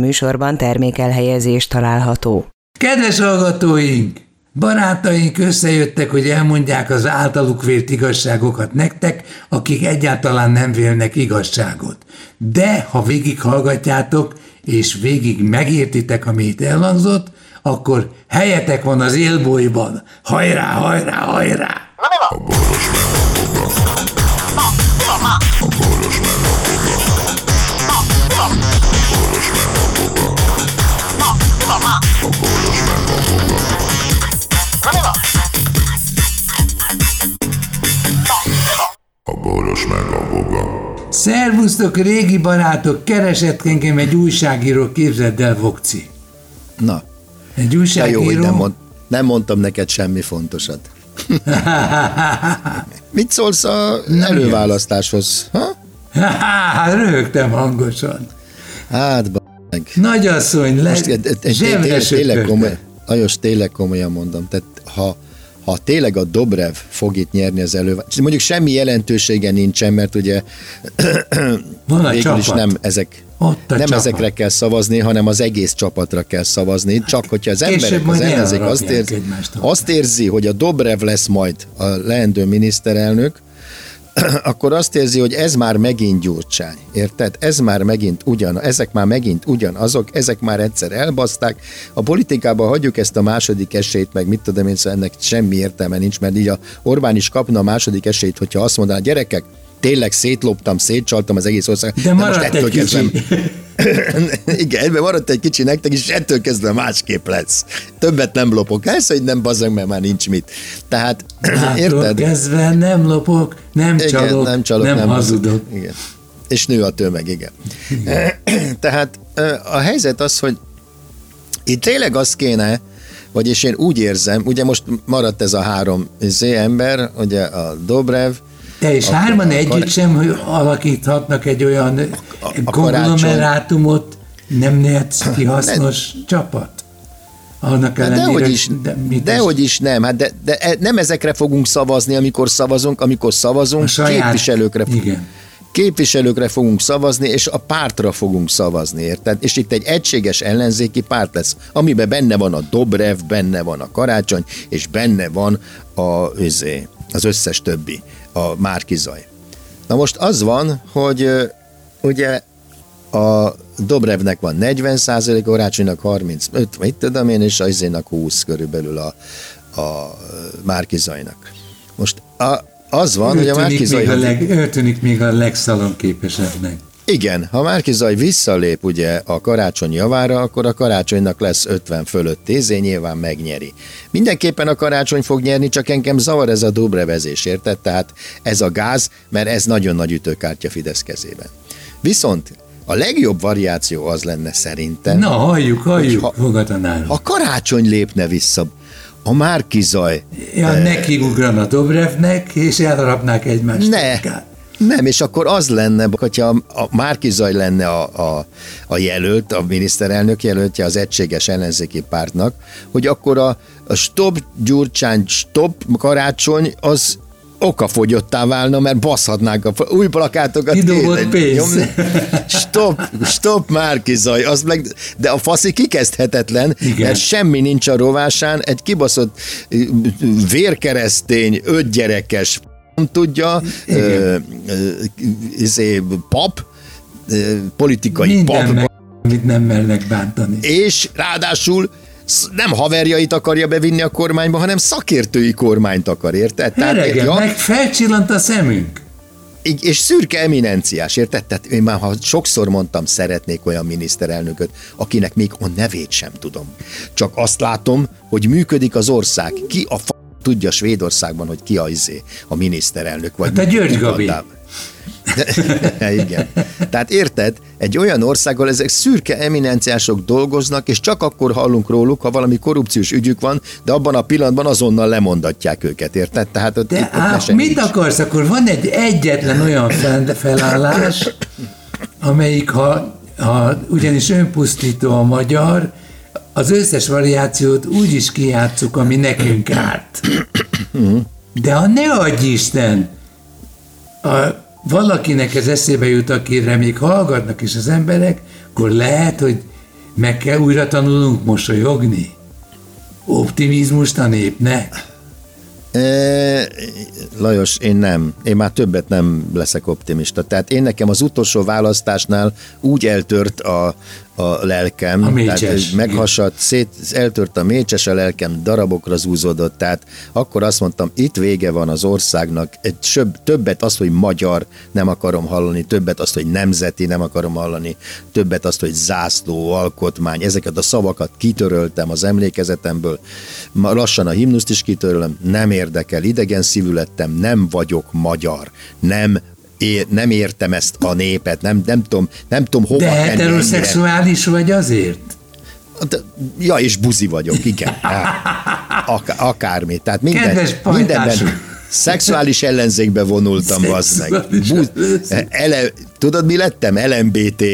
műsorban termékelhelyezés található. Kedves hallgatóink! Barátaink összejöttek, hogy elmondják az általuk vélt igazságokat nektek, akik egyáltalán nem vélnek igazságot. De ha végig hallgatjátok, és végig megértitek, amit elhangzott, akkor helyetek van az élbolyban. Hajrá, hajrá, hajrá! A boros Szervusztok, régi barátok, keresett engem egy újságíró, képzeld el, Vokci. Na. Egy újságíró. Jó, nem, mond, nem mondtam neked semmi fontosat. Mit szólsz a előválasztáshoz? Ha? Röhögtem hangosan. Hát, b***meg. Nagyasszony, le, tényleg, tényleg, komoly, Lajos, tényleg komolyan mondom. Tehát ha ha tényleg a Dobrev fog itt nyerni az elő, mondjuk semmi jelentősége nincsen, mert ugye Van végül is nem ezek nem csapat. ezekre kell szavazni, hanem az egész csapatra kell szavazni, csak hogyha az emberek, az ellenzék azt, érzi, azt érzi, hogy a Dobrev lesz majd a leendő miniszterelnök, akkor azt érzi, hogy ez már megint Gyurcsány. Érted? Ez már megint ugyan, ezek már megint ugyanazok, ezek már egyszer elbaszták. A politikában hagyjuk ezt a második esélyt, meg mit tudom én, szóval ennek semmi értelme nincs, mert így a Orbán is kapna a második esélyt, hogyha azt mondaná, gyerekek, tényleg szétloptam, szétcsaltam az egész országot. De, de most ettől egy kezdve, Igen, ebben maradt egy kicsi nektek, és ettől kezdve másképp lesz. Többet nem lopok. Ez, hogy nem bazag, mert már nincs mit. Tehát, hát, érted? kezdve nem lopok, nem igen, csalok, nem, csalok, nem, nem hazudok. Igen. És nő a tömeg, igen. igen. Tehát a helyzet az, hogy itt tényleg az kéne, vagyis én úgy érzem, ugye most maradt ez a három Z ember, ugye a Dobrev, te és hárman együtt kar... sem hogy alakíthatnak egy olyan a, a konglomerátumot, nem néz ki hasznos nem. csapat? Annak hát dehogy is, de, dehogy is nem, hát de, de e- nem ezekre fogunk szavazni, amikor szavazunk, amikor szavazunk, saját, képviselőkre igen. képviselőkre fogunk szavazni, és a pártra fogunk szavazni, érted? És itt egy egységes ellenzéki párt lesz, amiben benne van a Dobrev, benne van a Karácsony, és benne van a, az összes többi a Márkizaj. Na most az van, hogy ugye a Dobrevnek van 40 százalék, Orácsonynak 35, mit tudom én, és Ajzénak 20 körülbelül a, a Márkizajnak. Most a, az van, ő hogy a Márkizaj... Még a leg, ő tűnik még a legszalomképesebbnek. Igen, ha Márki Zaj visszalép ugye a karácsony javára, akkor a karácsonynak lesz 50 fölött tézé, nyilván megnyeri. Mindenképpen a karácsony fog nyerni, csak engem zavar ez a dobrevezés, érted? Tehát ez a gáz, mert ez nagyon nagy ütőkártya Fidesz kezében. Viszont a legjobb variáció az lenne szerintem. Na, halljuk, halljuk, ha, ha karácsony lépne vissza, a Márkizaj. Ja, eh, neki ugrana Dobrevnek, és elharapnák egymást. Ne, nem, és akkor az lenne, hogyha a Márkizaj lenne a, a, a jelölt, a miniszterelnök jelöltje az egységes ellenzéki pártnak, hogy akkor a, a stop Gyurcsány, stop karácsony, az okafogyottá válna, mert baszhatnánk a új plakátokat. Kidobott pénz. Stop, stop Márkizaj, az meg, de a faszi kikezdhetetlen, Igen. mert semmi nincs a rovásán, egy kibaszott vérkeresztény, ötgyerekes tudja, ö, izé, pap, ö, politikai Minden pap. Meg, amit nem mernek bántani. És ráadásul nem haverjait akarja bevinni a kormányba, hanem szakértői kormányt akar, érted? Tehát, ja, meg felcsillant a szemünk. És szürke eminenciás, érted? Tehát én már ha sokszor mondtam, szeretnék olyan miniszterelnököt, akinek még a nevét sem tudom. Csak azt látom, hogy működik az ország. Ki a f- tudja Svédországban, hogy ki a, izé, a miniszterelnök. Vagy hát a György Gabi. Igen. Tehát érted, egy olyan országgal ezek szürke eminenciások dolgoznak, és csak akkor hallunk róluk, ha valami korrupciós ügyük van, de abban a pillanatban azonnal lemondatják őket, érted? Tehát ott, de itt, á, mit nincs. akarsz? Akkor van egy egyetlen olyan felállás, amelyik, ha, ha ugyanis önpusztító a magyar, az összes variációt úgy is kijátszuk, ami nekünk árt. De ha ne adj Isten, a, valakinek ez eszébe jut, akire még hallgatnak is az emberek, akkor lehet, hogy Meg kell újra tanulnunk mosolyogni? Optimizmust a népnek? E, Lajos, én nem. Én már többet nem leszek optimista. Tehát én nekem az utolsó választásnál úgy eltört a, a lelkem, a mécses, tehát meghasadt, szét, eltört a mécses, a lelkem darabokra zúzódott, tehát akkor azt mondtam, itt vége van az országnak, egy söbb, többet azt, hogy magyar nem akarom hallani, többet azt, hogy nemzeti nem akarom hallani, többet azt, hogy zászló, alkotmány, ezeket a szavakat kitöröltem az emlékezetemből, lassan a himnuszt is kitörölöm, nem érdekel, idegen szívű lettem, nem vagyok magyar, nem é, nem értem ezt a népet, nem, nem, tudom, nem tudom hova De heteroszexuális vagy azért? Ja, és buzi vagyok, igen. Ak- akármi. Tehát minden, mindenben szexuális ellenzékbe vonultam, az meg. Buz, ele, tudod, mi lettem? LMBT,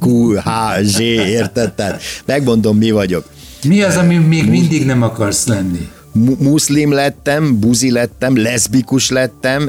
QHZ, érted? Tehát megmondom, mi vagyok. Mi az, ami még mindig nem akarsz lenni? Muszlim lettem, buzi lettem, leszbikus lettem,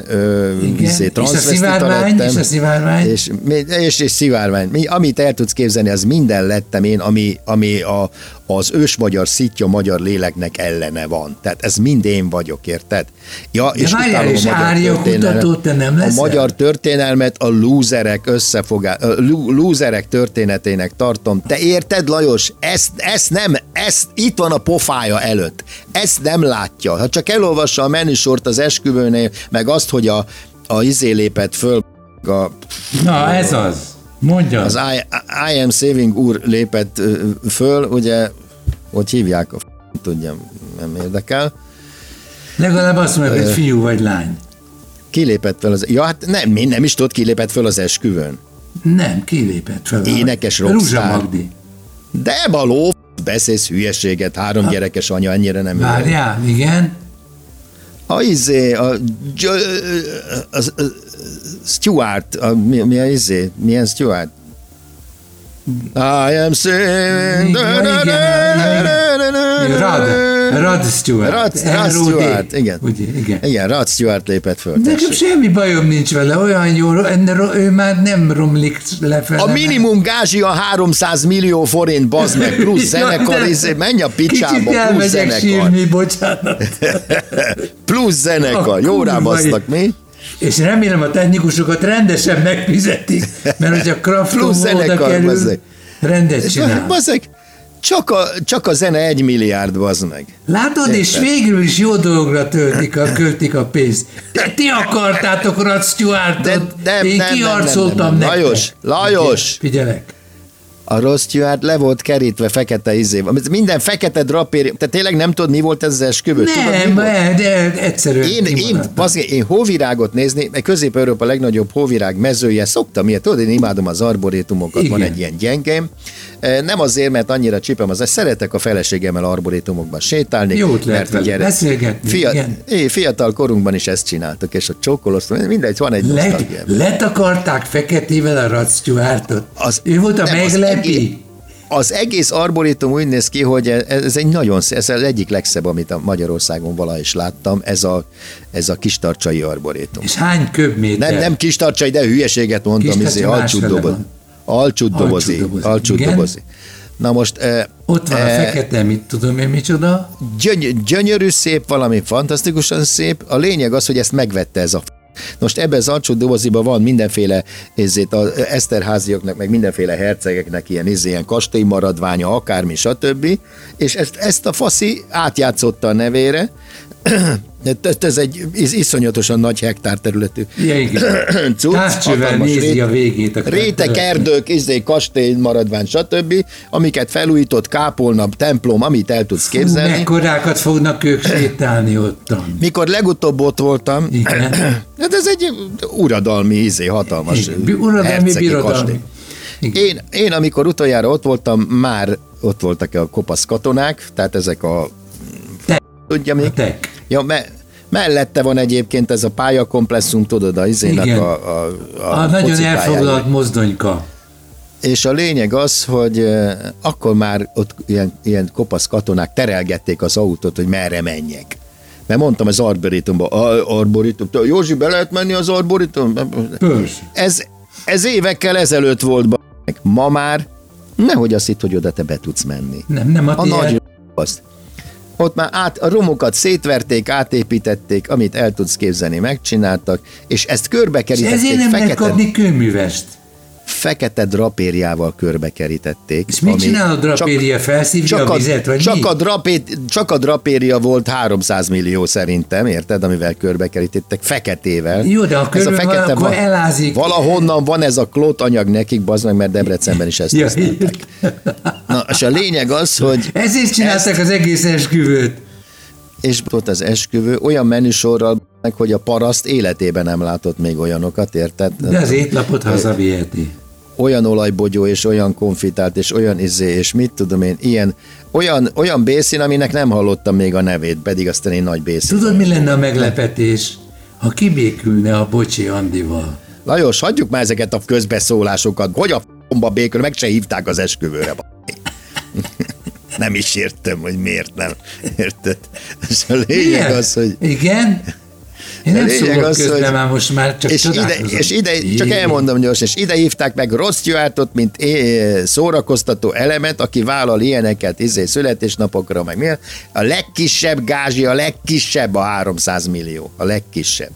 izé, és a szivárvány, lettem, és a szivárvány. És, és, és szivárvány. Mi, amit el tudsz képzelni, az minden lettem én, ami, ami a, az ős-magyar szitja magyar léleknek ellene van. Tehát ez mind én vagyok, érted? Ja, De és várjál, és a kutató, te nem leszel? A magyar történelmet a lúzerek összefogá, a lúzerek történetének tartom. Te érted, Lajos? Ezt, ezt nem, ezt itt van a pofája előtt. Ezt nem látja. Ha csak elolvassa a menüsort az esküvőnél, meg azt, hogy a, a izé lépett föl a, Na, ez az. Mondja. Az I, I am saving úr lépett föl, ugye, hogy hívják, a f- tudjam, nem érdekel. Legalább azt mondja, hogy fiú vagy lány. Kilépett fel az... Ja, hát nem, nem is tudod, kilépett fel az esküvőn. Nem, kilépett fel. Énekes rockstar. Magdi. De baló, beszélsz hülyeséget, három ha. gyerekes anya, ennyire nem Várjál, igen. A izé, a, a, a, a, Stuart, a, mi, mi a izé, milyen Stuart? I am saying... Rod, Rod Stewart. Rod, Rod Stewart, igen. Ugye, igen. Igen, Rod Stewart lépett föl. Nekem semmi bajom nincs vele, olyan jó, ő már nem romlik lefele. A minimum gázsi a 300 millió forint, bazd meg, plusz zenekar, ja, izé, menj a picsába, plusz zenekar. Sírni, bocsánat. plusz zenekar, jó rábasztak, mi? és remélem a technikusokat rendesen megfizetik, mert hogyha Kraft oda kerül, rendet csinál. Bazeg, csak a, csak a zene egy milliárd, bazd meg. Látod, Érted? és végül is jó dologra töltik a, költik a pénzt. De ti akartátok Rod Stewartot, de, de, én nem, kiarcoltam nem, nem, nem, nem. Lajos, Lajos! Figyelek a Ross Stewart le volt kerítve fekete izével. Minden fekete drapér, te tényleg nem tudod, mi volt ez az esküvő? Nem, tudod, de egyszerűen Én, én, bazd, én hóvirágot nézni, mert Közép-Európa legnagyobb hóvirág mezője, szoktam ilyet, tudod, én imádom az arborétumokat, Igen. van egy ilyen gyengém. E, nem azért, mert annyira csipem, az szeretek a feleségemmel arborétumokban sétálni. Jót lehet mert gyere, beszélgetni. Fiat, igen. fiatal korunkban is ezt csináltuk, és a csókolóztunk, mindegy, van egy Let, Letakarták feketével a Rod Stewartot. Az, ő volt a meglep egész, az egész arborétum úgy néz ki, hogy ez egy nagyon szép, ez az egyik legszebb, amit a Magyarországon valaha is láttam, ez a, ez a kistarcsai arborétum. És hány köbméter? Nem, nem kistarcsai, de hüyeséget mondtam, izé, alcsúdobozi. Alcsúdobozi. Alcsúdobozi. Na most... E, Ott van e, a fekete, mit tudom én, micsoda? Gyöny, gyönyörű szép, valami fantasztikusan szép. A lényeg az, hogy ezt megvette ez a most ebben az alcsó doboziban van mindenféle ezért az Eszterháziaknak, meg mindenféle hercegeknek ilyen, ez, ilyen kastély maradványa, akármi, stb. És ezt, ezt a faszi átjátszotta a nevére, ez egy iszonyatosan nagy hektár területű ja, igen. cucc, nézi rét, a végét. A rétek, erdők, izé, kastély, maradvány, stb., amiket felújított, kápolna, templom, amit el tudsz Fú, képzelni. Mekkorákat fognak ők sétálni ottan. Mikor legutóbb ott voltam, igen. hát ez egy uradalmi, izé, hatalmas igen. Uradalmi, birodalmi. Én, én, amikor utoljára ott voltam, már ott voltak a kopasz katonák, tehát ezek a tudja még? tek. Ja, me, mellette van egyébként ez a pályakomplexum, tudod, a izének a, a, a, a nagyon elfoglalt mozdonyka. És a lényeg az, hogy akkor már ott ilyen, ilyen kopasz katonák terelgették az autót, hogy merre menjek. Mert mondtam az arborétumba, arborétum, Józsi, be lehet menni az arborétumba? Ez, ez évekkel ezelőtt volt, ma már Nehogy azt hitt, hogy oda te be tudsz menni. Nem, nem a, a nagy azt. Ott már át, a romokat szétverték, átépítették, amit el tudsz képzelni, megcsináltak, és ezt körbe kerítették. És ezért nem fekete... lehet kapni kőművest fekete drapériával körbekerítették. És mit csinál a drapéria? Felszívja csak a vizet, vagy csak mi? A drapé, csak a drapéria volt 300 millió szerintem, érted, amivel körbekerítettek, feketével. Jó, de a ez a fekete van, elázik. Valahonnan van ez a klót anyag nekik, bazd meg, mert Debrecenben is ezt ja, Na, és a lényeg az, hogy... Ezért csináltak ezt, az egész esküvőt. És ott az esküvő olyan menüsorral, meg hogy a paraszt életében nem látott még olyanokat, érted? De az étlapot hazaviheti. Olyan olajbogyó, és olyan konfitált, és olyan izé, és mit tudom én, ilyen, olyan, olyan bészín, aminek nem hallottam még a nevét, pedig aztán én nagy bészín. Tudod, mi lenne a meglepetés, ha kibékülne a Bocsi Andival? Lajos, hagyjuk már ezeket a közbeszólásokat. Hogy a f***ba békül, meg se hívták az esküvőre. nem is értem, hogy miért nem. Érted? És a lényeg Miért? az, hogy... Igen? Én nem szólok az, közben, hogy... már most már csak és ide, és ide, csak elmondom gyorsan, és ide hívták meg Ross Stewartot, mint szórakoztató elemet, aki vállal ilyeneket izé, születésnapokra, meg mi. A legkisebb gázsi, a legkisebb a 300 millió, a legkisebb.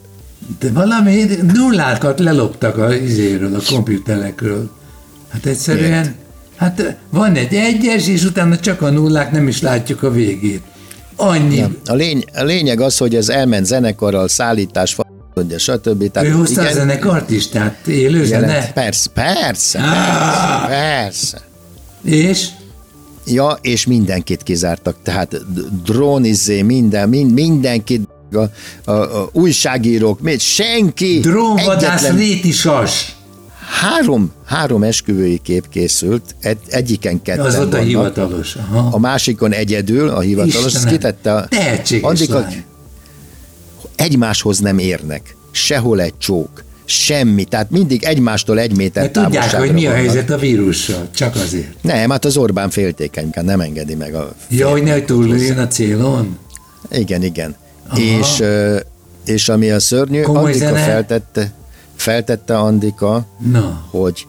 De valami nullákat leloptak a izéről, a komputerekről. Hát egyszerűen, Miért? Hát van egy egyes, és utána csak a nullák, nem is látjuk a végét. Annyi. Nem. A, lény, a lényeg az, hogy ez elment zenekarral, szállítás, ugye, stb. Tehát, ő hozta igen, a zenekart is, tehát élő zene? Persze, persze, ah! persze, persze. És? Ja, és mindenkit kizártak, tehát drónizé, minden, mind, mindenkit, a, a, a újságírók, még senki. Drónvadász egyetlen... rétisas. Három, három esküvői kép készült, egy, egyiken ketten Az ott a hivatalos. Aha. A másikon egyedül, a hivatalos, Istenem, kitette a... Lány. egymáshoz nem érnek. Sehol egy csók. Semmi, tehát mindig egymástól egy méter De tudják, hogy mi a helyzet a vírussal, csak azért. Nem, hát az Orbán féltékeny, nem engedi meg a... Ja, hogy ne túllőjön a célon? Igen, igen. És, és ami a szörnyű, Komoly Antika zene? feltette, feltette Andika, Na. hogy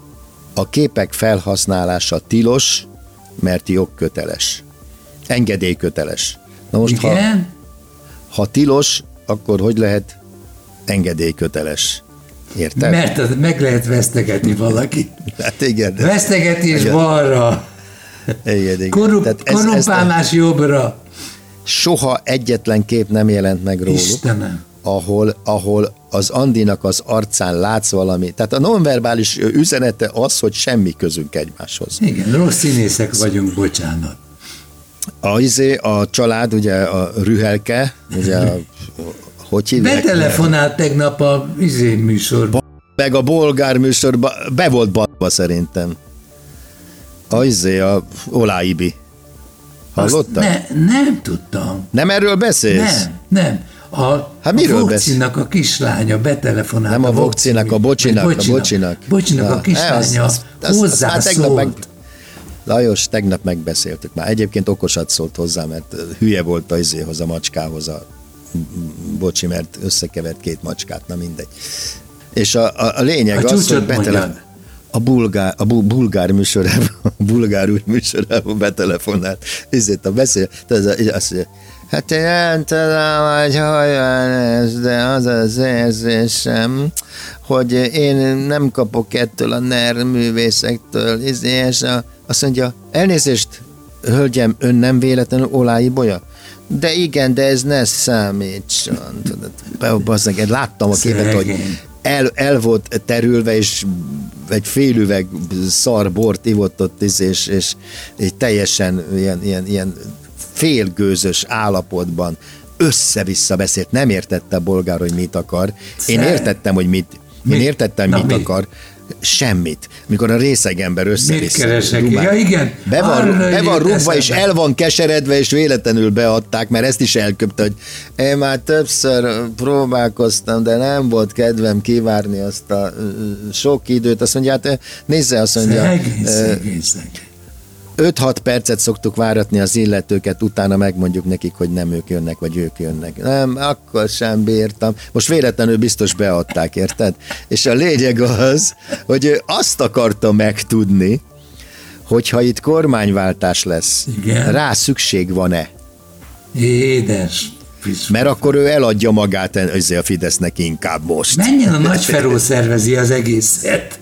a képek felhasználása tilos, mert jogköteles. Engedélyköteles. Na most, Igen? Ha, ha tilos, akkor hogy lehet engedélyköteles? Érted? Mert az meg lehet vesztegetni valaki. Hát igen. Vesztegetés igen. balra. Igen, igen. Korrup, ez, korrumpálás ez a... jobbra. Soha egyetlen kép nem jelent meg róluk. Istenem. Ahol, ahol az Andinak az arcán látsz valami. Tehát a nonverbális üzenete az, hogy semmi közünk egymáshoz. Igen, rossz színészek vagyunk, bocsánat. A, izé, a család, ugye a Rühelke, ugye a, hogy hívják? Betelefonált tegnap a izé műsorba. Meg a bolgár műsorba, be volt badva szerintem. A izé, a Oláibi. Hallottad? Ne, nem tudtam. Nem erről beszélsz? Nem, nem. A, hát miről a Vokcinak a kislánya betelefonált. Nem a Vokcinak, a Bocsinak, a Bocsinak. Bocsinak a kislánya hozzászólt. Meg, Lajos, tegnap megbeszéltük már. Egyébként okosat szólt hozzá, mert hülye volt a izéhoz, a macskához a bocsi, mert összekevert két macskát, na mindegy. És a, a, a lényeg a az, hogy betele, a bulgár, a bu, bulgár műsorában, a bulgár új műsorában betelefonált. Ezért a beszél, tehát azt mondja, Hát én nem tudom, hogy hogyan ez, de az az érzésem, hogy én nem kapok ettől a NER művészektől, és a, azt mondja, elnézést, hölgyem, ön nem véletlenül Olái Bolya? De igen, de ez ne számítson. Tudod, láttam a képet, hogy el, el volt terülve, és egy fél üveg szar bort ivott ott, és, és, és, és teljesen ilyen, ilyen, ilyen félgőzös állapotban össze-vissza beszélt, nem értette a bolgár, hogy mit akar. Én értettem, hogy mit, én értettem, Na, mit mi? akar, semmit. Mikor a részeg ember össze-vissza. Ja, igen. Be van, be van rúgva, és el van keseredve, és véletlenül beadták, mert ezt is elköpte, hogy én már többször próbálkoztam, de nem volt kedvem kivárni azt a sok időt. Azt mondja, hát nézze, azt mondja. Szegény, szegény, szegény 5-6 percet szoktuk váratni az illetőket, utána megmondjuk nekik, hogy nem ők jönnek, vagy ők jönnek. Nem, akkor sem bírtam. Most véletlenül biztos beadták, érted? És a lényeg az, hogy ő azt akarta megtudni, hogyha itt kormányváltás lesz, Igen. rá szükség van-e? Édes. Mert akkor ő eladja magát ezzel a Fidesznek inkább most. Menjen a nagy Feró szervezi az egészet.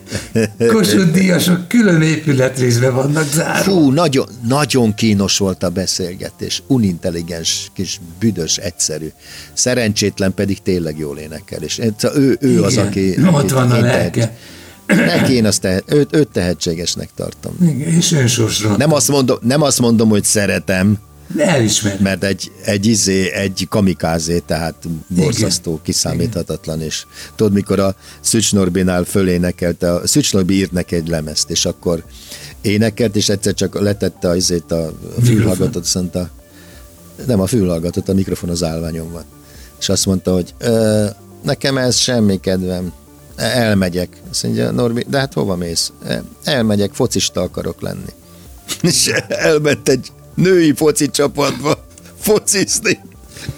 Kossuth díjasok külön épületrészbe vannak zárva. Hú, nagyon, nagyon kínos volt a beszélgetés. Unintelligens, kis büdös, egyszerű. Szerencsétlen pedig tényleg jól énekel. És ő, ő Igen, az, aki... Ott van a lelke. Neki én azt tehet, őt, őt tehetségesnek tartom. Igen, és önsorsra. Nem azt, mondom, nem azt mondom, hogy szeretem, Elismerem. Mert egy, egy izé, egy kamikázé, tehát borzasztó, Igen. kiszámíthatatlan, Igen. és tudod, mikor a Szücs Norbinál fölénekelte, a Szücs Norbi írt neki egy lemezt, és akkor énekelt, és egyszer csak letette az izét a fülhallgatót, azt mondta, nem a fülhallgatót, a mikrofon az állványon van. És azt mondta, hogy nekem ez semmi kedvem, elmegyek. Azt mondja, Norbi, de hát hova mész? Elmegyek, focista akarok lenni. És elment egy női foci csapatba focizni.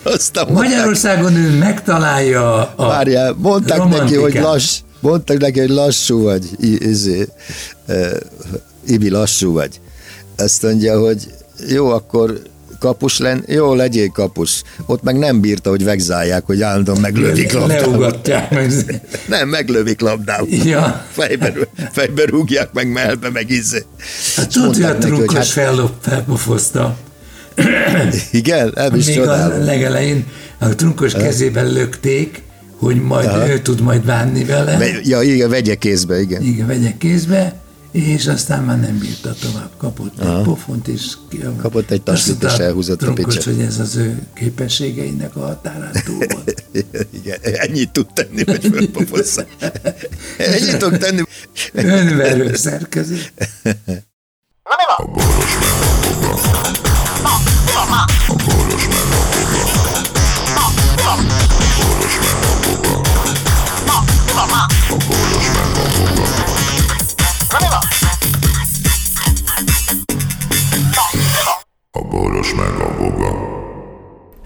Aztán Magyarországon ő megtalálja a Várjál, mondták romantikát. neki, hogy lass, mondták neki, hogy lassú vagy, izé, Ibi, lassú vagy. Azt mondja, hogy jó, akkor kapus len, jó, legyél kapus. Ott meg nem bírta, hogy vegzálják, hogy állandóan meglövik labdával. nem, meglövik labdával. Ja. Fejbe, fejbe rúgják meg melbe, meg izé. Hát tudod, hogy a trunkos hát... fellop, felpofozta. Igen, nem is Még csodálom. a legelején a trunkos kezében lökték, hogy majd Aha. ő tud majd bánni vele. Ja, igen, vegye kézbe, igen. Igen, vegye kézbe, és aztán már nem bírta tovább, kapott Aha. egy pofont, és kapott egy tassit, és elhúzott a picset. hogy ez az ő képességeinek a határán túl volt. Igen, ennyit tud tenni, hogy fölpofozza. ennyit tud tenni. Önverő szerkező. Na mi van?